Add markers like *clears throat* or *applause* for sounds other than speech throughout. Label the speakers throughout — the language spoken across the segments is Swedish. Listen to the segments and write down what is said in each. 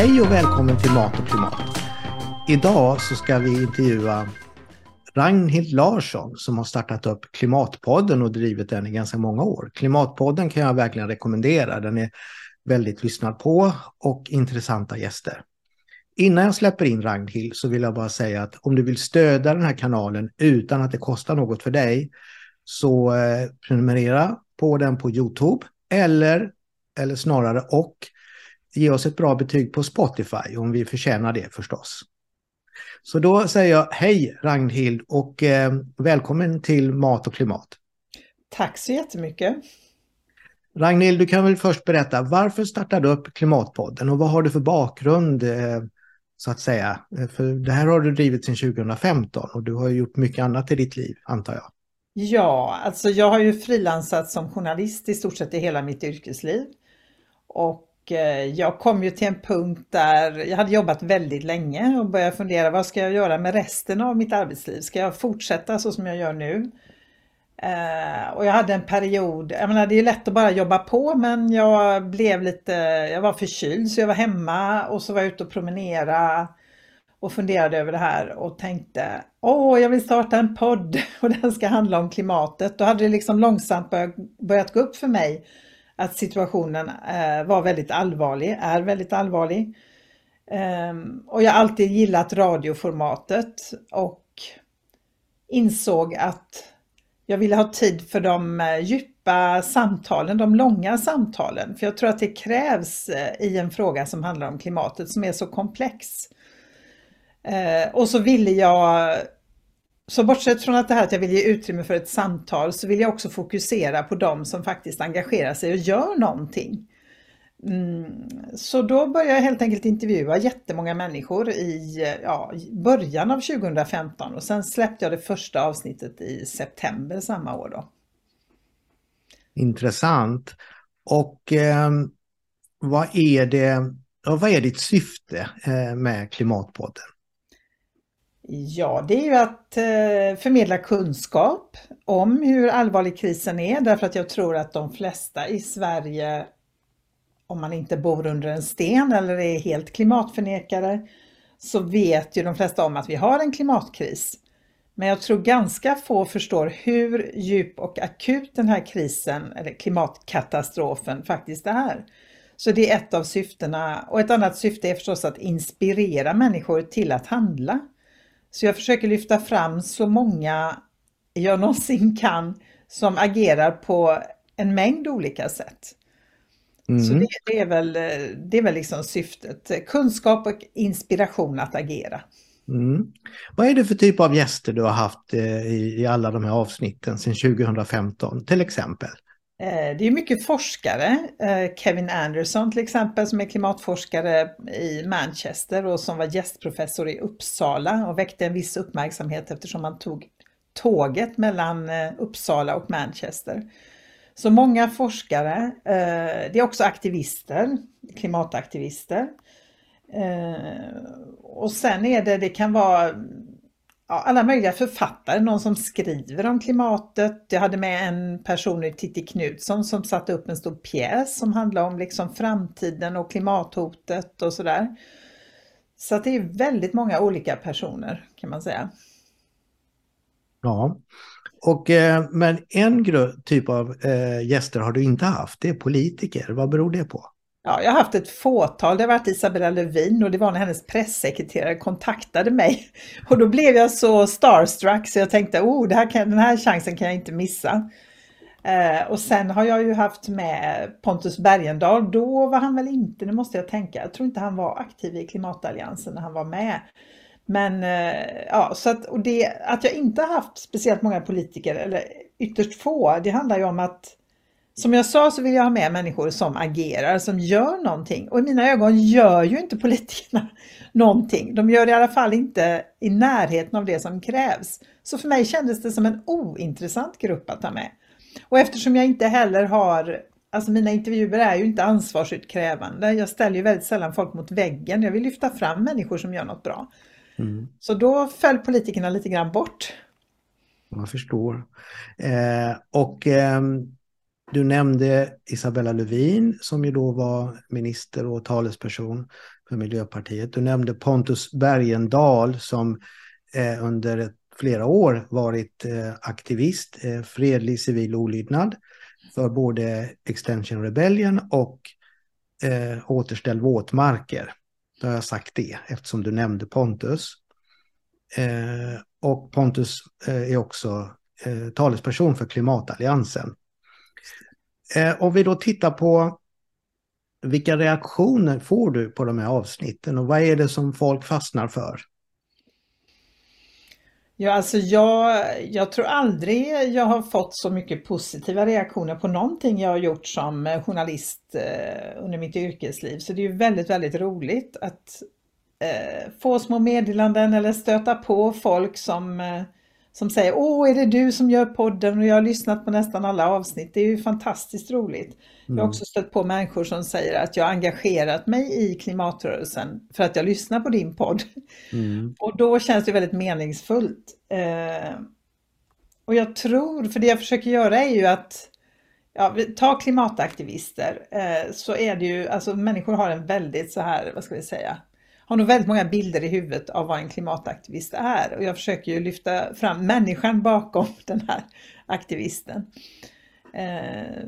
Speaker 1: Hej och välkommen till Mat och klimat. Idag så ska vi intervjua Ragnhild Larsson som har startat upp Klimatpodden och drivit den i ganska många år. Klimatpodden kan jag verkligen rekommendera. Den är väldigt lyssnad på och intressanta gäster. Innan jag släpper in Ragnhild så vill jag bara säga att om du vill stödja den här kanalen utan att det kostar något för dig så eh, prenumerera på den på Youtube eller, eller snarare och ge oss ett bra betyg på Spotify om vi förtjänar det förstås. Så då säger jag hej Ragnhild och eh, välkommen till Mat och klimat.
Speaker 2: Tack så jättemycket.
Speaker 1: Ragnhild, du kan väl först berätta varför startade du upp Klimatpodden och vad har du för bakgrund eh, så att säga? För det här har du drivit sedan 2015 och du har gjort mycket annat i ditt liv antar jag.
Speaker 2: Ja, alltså jag har ju frilansat som journalist i stort sett i hela mitt yrkesliv. Och Eh, jag kom ju till en punkt där jag hade jobbat väldigt länge och började fundera vad ska jag göra med resten av mitt arbetsliv? Ska jag fortsätta så som jag gör nu? Eh, och jag hade en period, jag menar det är lätt att bara jobba på men jag blev lite, jag var förkyld så jag var hemma och så var jag ute och promenera och funderade över det här och tänkte åh jag vill starta en podd *laughs* och den ska handla om klimatet. Då hade det liksom långsamt börjat gå upp för mig att situationen eh, var väldigt allvarlig, är väldigt allvarlig. Ehm, och jag har alltid gillat radioformatet och insåg att jag ville ha tid för de eh, djupa samtalen, de långa samtalen. För jag tror att det krävs eh, i en fråga som handlar om klimatet som är så komplex. Och så ville jag så bortsett från att det här att jag vill ge utrymme för ett samtal så vill jag också fokusera på de som faktiskt engagerar sig och gör någonting. Mm, så då började jag helt enkelt intervjua jättemånga människor i ja, början av 2015 och sen släppte jag det första avsnittet i september samma år. Då.
Speaker 1: Intressant. Och eh, vad, är det, vad är ditt syfte eh, med Klimatpodden?
Speaker 2: Ja, det är ju att eh, förmedla kunskap om hur allvarlig krisen är därför att jag tror att de flesta i Sverige, om man inte bor under en sten eller är helt klimatförnekare, så vet ju de flesta om att vi har en klimatkris. Men jag tror ganska få förstår hur djup och akut den här krisen, eller klimatkatastrofen, faktiskt är. Så det är ett av syftena och ett annat syfte är förstås att inspirera människor till att handla. Så jag försöker lyfta fram så många jag någonsin kan som agerar på en mängd olika sätt. Mm. Så det, det, är väl, det är väl liksom syftet. Kunskap och inspiration att agera.
Speaker 1: Mm. Vad är det för typ av gäster du har haft eh, i, i alla de här avsnitten sedan 2015 till exempel?
Speaker 2: Eh, det är mycket forskare. Eh, Kevin Anderson till exempel som är klimatforskare i Manchester och som var gästprofessor i Uppsala och väckte en viss uppmärksamhet eftersom han tog tåget mellan eh, Uppsala och Manchester. Så många forskare. Det är också aktivister, klimataktivister. Och sen är det, det kan vara ja, alla möjliga författare, någon som skriver om klimatet. Jag hade med en person i Titti Knutsson som satte upp en stor pjäs som handlade om liksom framtiden och klimathotet och sådär. Så att det är väldigt många olika personer kan man säga.
Speaker 1: Ja, och, eh, men en typ av eh, gäster har du inte haft, det är politiker. Vad beror det på?
Speaker 2: Ja, jag har haft ett fåtal. Det har varit Isabella Lövin och det var när hennes pressekreterare kontaktade mig. Och då blev jag så starstruck så jag tänkte, oh, det här kan, den här chansen kan jag inte missa. Eh, och sen har jag ju haft med Pontus Bergendahl. Då var han väl inte, nu måste jag tänka, jag tror inte han var aktiv i klimatalliansen när han var med. Men eh, ja, så att, och det, att jag inte haft speciellt många politiker, eller ytterst få, det handlar ju om att som jag sa så vill jag ha med människor som agerar, som gör någonting. Och i mina ögon gör ju inte politikerna *laughs* någonting. De gör i alla fall inte i närheten av det som krävs. Så för mig kändes det som en ointressant grupp att ta med. Och eftersom jag inte heller har, alltså mina intervjuer är ju inte ansvarsutkrävande. Jag ställer ju väldigt sällan folk mot väggen. Jag vill lyfta fram människor som gör något bra. Mm. Så då föll politikerna lite grann bort.
Speaker 1: Jag förstår. Eh, och eh du nämnde Isabella Lövin som ju då var minister och talesperson för Miljöpartiet. Du nämnde Pontus Bergendahl som eh, under flera år varit eh, aktivist, eh, fredlig civil olydnad för både Extension Rebellion och eh, Återställ våtmarker. Då har jag sagt det eftersom du nämnde Pontus. Eh, och Pontus eh, är också eh, talesperson för klimatalliansen. Eh, om vi då tittar på vilka reaktioner får du på de här avsnitten och vad är det som folk fastnar för?
Speaker 2: Ja, alltså jag, jag tror aldrig jag har fått så mycket positiva reaktioner på någonting jag har gjort som journalist eh, under mitt yrkesliv. Så det är ju väldigt, väldigt roligt att eh, få små meddelanden eller stöta på folk som eh, som säger Åh, är det du som gör podden? Och jag har lyssnat på nästan alla avsnitt. Det är ju fantastiskt roligt. Mm. Jag har mm. också stött på människor som säger att jag har engagerat mig i klimatrörelsen för att jag lyssnar på din podd. Mm. *laughs* Och då känns det väldigt meningsfullt. Eh, och jag tror, för det jag försöker göra är ju att Ja, ta klimataktivister eh, så är det ju, alltså människor har en väldigt så här, vad ska vi säga, har nog väldigt många bilder i huvudet av vad en klimataktivist är och jag försöker ju lyfta fram människan bakom *laughs* den här aktivisten. Eh,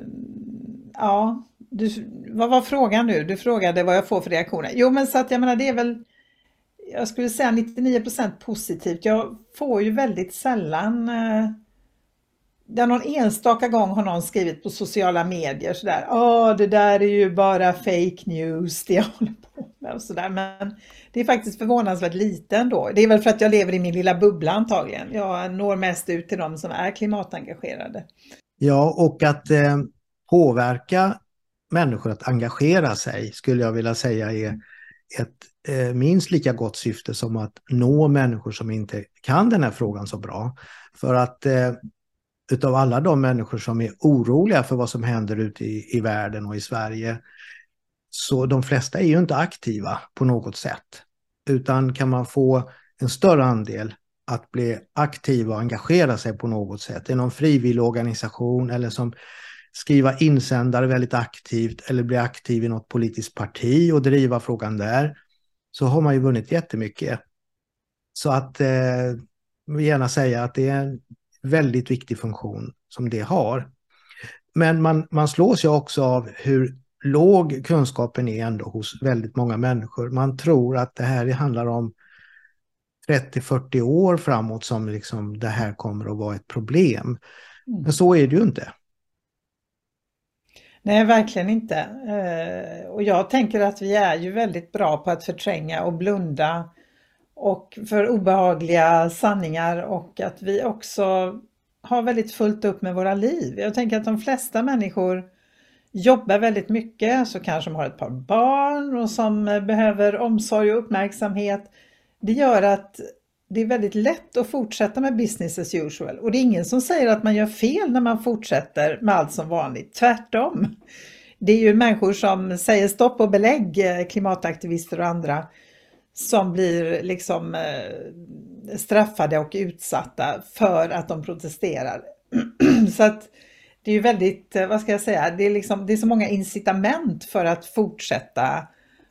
Speaker 2: ja, du, vad var frågan nu? Du frågade vad jag får för reaktioner. Jo, men så att jag menar det är väl jag skulle säga 99% positivt. Jag får ju väldigt sällan eh, där någon enstaka gång har någon skrivit på sociala medier sådär, åh det där är ju bara fake news det jag håller på och sådär. Men det är faktiskt förvånansvärt lite ändå. Det är väl för att jag lever i min lilla bubbla antagligen. Jag når mest ut till de som är klimatengagerade.
Speaker 1: Ja, och att eh, påverka människor att engagera sig skulle jag vilja säga är ett eh, minst lika gott syfte som att nå människor som inte kan den här frågan så bra. För att eh, utav alla de människor som är oroliga för vad som händer ute i, i världen och i Sverige, så de flesta är ju inte aktiva på något sätt. Utan kan man få en större andel att bli aktiva och engagera sig på något sätt, i någon frivillig organisation eller som skriva insändare väldigt aktivt eller bli aktiv i något politiskt parti och driva frågan där, så har man ju vunnit jättemycket. Så att eh, vill gärna säga att det är en väldigt viktig funktion som det har. Men man, man slås ju också av hur låg kunskapen är ändå hos väldigt många människor. Man tror att det här handlar om 30-40 år framåt som liksom det här kommer att vara ett problem. Mm. Men så är det ju inte.
Speaker 2: Nej, verkligen inte. Eh, och jag tänker att vi är ju väldigt bra på att förtränga och blunda och för obehagliga sanningar och att vi också har väldigt fullt upp med våra liv. Jag tänker att de flesta människor jobbar väldigt mycket, så kanske de har ett par barn och som eh, behöver omsorg och uppmärksamhet. Det gör att det är väldigt lätt att fortsätta med business as usual och det är ingen som säger att man gör fel när man fortsätter med allt som vanligt, tvärtom. Det är ju människor som säger stopp och belägg, eh, klimataktivister och andra, som blir liksom eh, straffade och utsatta för att de protesterar. *clears throat* så att det är ju väldigt, eh, vad ska jag säga, det är, liksom, det är så många incitament för att fortsätta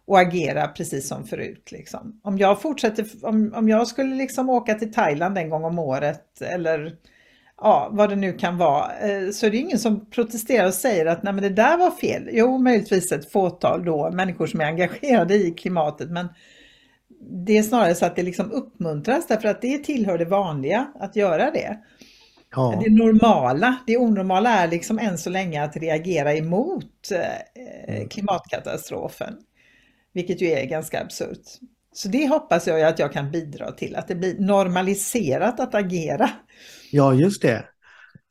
Speaker 2: och agera precis som förut. Liksom. Om jag fortsätter, om, om jag skulle liksom åka till Thailand en gång om året eller ja, vad det nu kan vara, eh, så är det ingen som protesterar och säger att nej men det där var fel. Jo, möjligtvis ett fåtal då, människor som är engagerade i klimatet, men det är snarare så att det liksom uppmuntras därför att det tillhör det vanliga att göra det. Ja. Det normala, det onormala är liksom än så länge att reagera emot eh, mm. klimatkatastrofen. Vilket ju är ganska absurt. Så det hoppas jag att jag kan bidra till, att det blir normaliserat att agera.
Speaker 1: Ja, just det.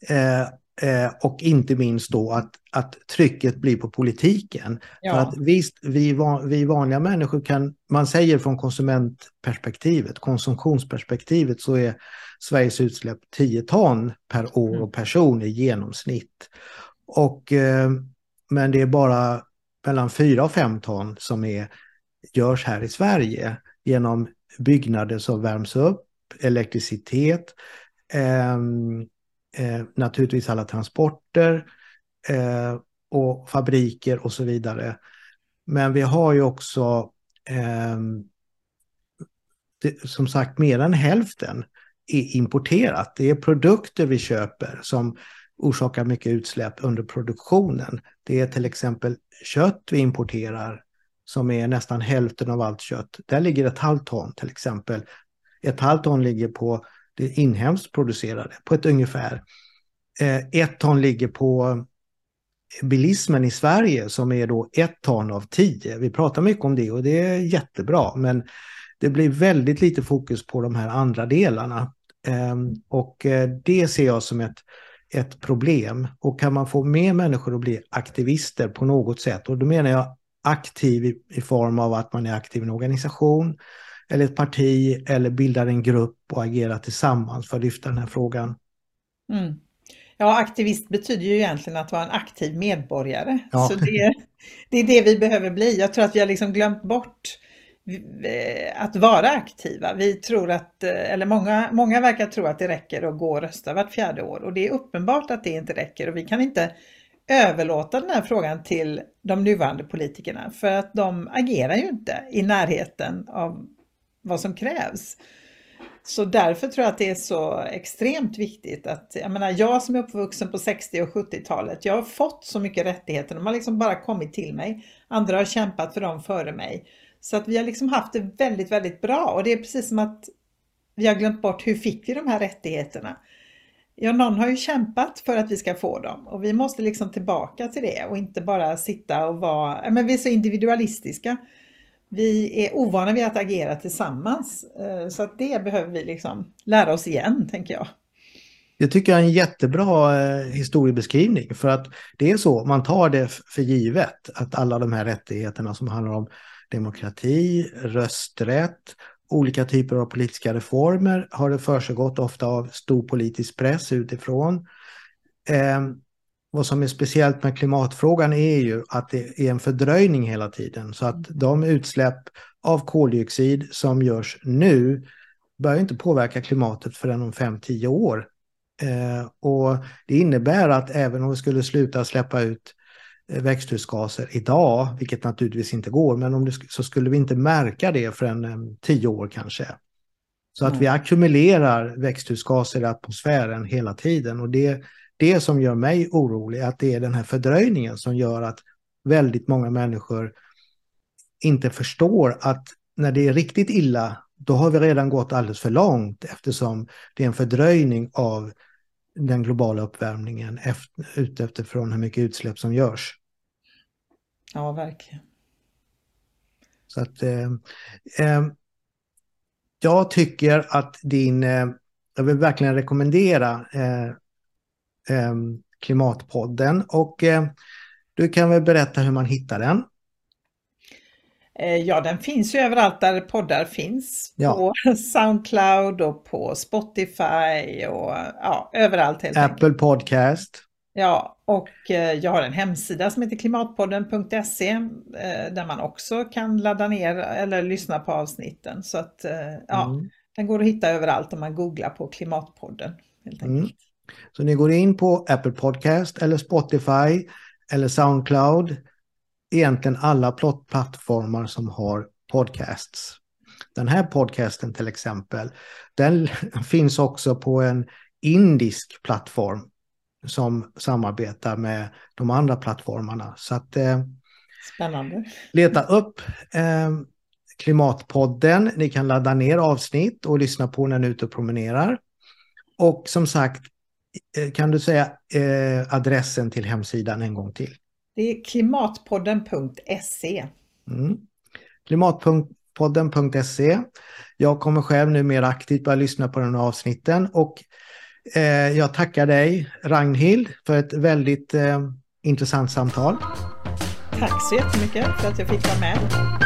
Speaker 1: Eh, eh, och inte minst då att, att trycket blir på politiken. Ja. För att visst, vi, vi vanliga människor kan, man säger från konsumentperspektivet, konsumtionsperspektivet så är Sveriges utsläpp 10 ton per år mm. och person i genomsnitt. Och, eh, men det är bara mellan 4 och 5 ton som är, görs här i Sverige genom byggnader som värms upp, elektricitet, eh, eh, naturligtvis alla transporter eh, och fabriker och så vidare. Men vi har ju också eh, det, som sagt mer än hälften är importerat. Det är produkter vi köper som orsakar mycket utsläpp under produktionen. Det är till exempel kött vi importerar som är nästan hälften av allt kött. Där ligger ett halvt ton till exempel. Ett halvt ton ligger på det inhemskt producerade på ett ungefär. Eh, ett ton ligger på bilismen i Sverige som är då ett ton av tio. Vi pratar mycket om det och det är jättebra men det blir väldigt lite fokus på de här andra delarna. Ehm, och eh, det ser jag som ett, ett problem. Och kan man få mer människor att bli aktivister på något sätt, och då menar jag aktiv i, i form av att man är aktiv i en organisation eller ett parti eller bildar en grupp och agerar tillsammans för att lyfta den här frågan.
Speaker 2: Mm. Ja, aktivist betyder ju egentligen att vara en aktiv medborgare. Ja. Så det, det är det vi behöver bli. Jag tror att vi har liksom glömt bort Eh, att vara aktiva. Vi tror att, eh, eller många, många verkar tro att det räcker att gå och rösta vart fjärde år och det är uppenbart att det inte räcker och vi kan inte överlåta den här frågan till de nuvarande politikerna för att de agerar ju inte i närheten av vad som krävs. Så därför tror jag att det är så extremt viktigt att, jag menar jag som är uppvuxen på 60 och 70-talet, jag har fått så mycket rättigheter, de har liksom bara kommit till mig. Andra har kämpat för dem före mig. Så att vi har liksom haft det väldigt, väldigt bra och det är precis som att vi har glömt bort hur fick vi de här rättigheterna? Ja, någon har ju kämpat för att vi ska få dem och vi måste liksom tillbaka till det och inte bara sitta och vara, men vi är så individualistiska vi är ovana vid att agera tillsammans. Eh, så att det behöver vi liksom lära oss igen, tänker jag.
Speaker 1: Det tycker jag är en jättebra eh, historiebeskrivning för att det är så, man tar det för givet att alla de här rättigheterna som handlar om demokrati, rösträtt, olika typer av politiska reformer har det försiggått ofta av stor politisk press utifrån. Eh, vad som är speciellt med klimatfrågan är ju att det är en fördröjning hela tiden. Så att de utsläpp av koldioxid som görs nu börjar inte påverka klimatet förrän om 5-10 år. Eh, och det innebär att även om vi skulle sluta släppa ut växthusgaser idag, vilket naturligtvis inte går, men om det, så skulle vi inte märka det förrän eh, 10 år kanske. Så att vi ackumulerar växthusgaser i atmosfären hela tiden och det det som gör mig orolig, att det är den här fördröjningen som gör att väldigt många människor inte förstår att när det är riktigt illa, då har vi redan gått alldeles för långt eftersom det är en fördröjning av den globala uppvärmningen efter, utifrån hur mycket utsläpp som görs.
Speaker 2: Ja, verkligen.
Speaker 1: Så att eh, eh, jag tycker att din, eh, jag vill verkligen rekommendera eh, eh, Klimatpodden. Och eh, du kan väl berätta hur man hittar den?
Speaker 2: Eh, ja, den finns ju överallt där poddar finns. Ja. På *laughs* Soundcloud och på Spotify och ja, överallt helt
Speaker 1: Apple enkelt. Podcast.
Speaker 2: Ja, och eh, jag har en hemsida som heter klimatpodden.se eh, där man också kan ladda ner eller lyssna på avsnitten. Så att ja, mm. den går att hitta överallt om man googlar på Klimatpodden. Helt mm. enkelt. Mm.
Speaker 1: Så ni går in på Apple Podcast eller Spotify eller Soundcloud. Egentligen alla plattformar som har podcasts. Den här podcasten till exempel, den *laughs* finns också på en indisk plattform som samarbetar med de andra plattformarna. Så att eh,
Speaker 2: Spännande.
Speaker 1: leta upp eh, Klimatpodden. Ni kan ladda ner avsnitt och lyssna på när ni är ute och promenerar. Och som sagt, Eh, kan du säga eh, adressen till hemsidan en gång till?
Speaker 2: Det är klimatpodden.se.
Speaker 1: Mm. Klimatpodden.se. Jag kommer själv nu mer aktivt börja lyssna på den här avsnitten och eh, jag tackar dig Ragnhild för ett väldigt eh, intressant samtal.
Speaker 2: Tack så jättemycket för att jag fick vara med.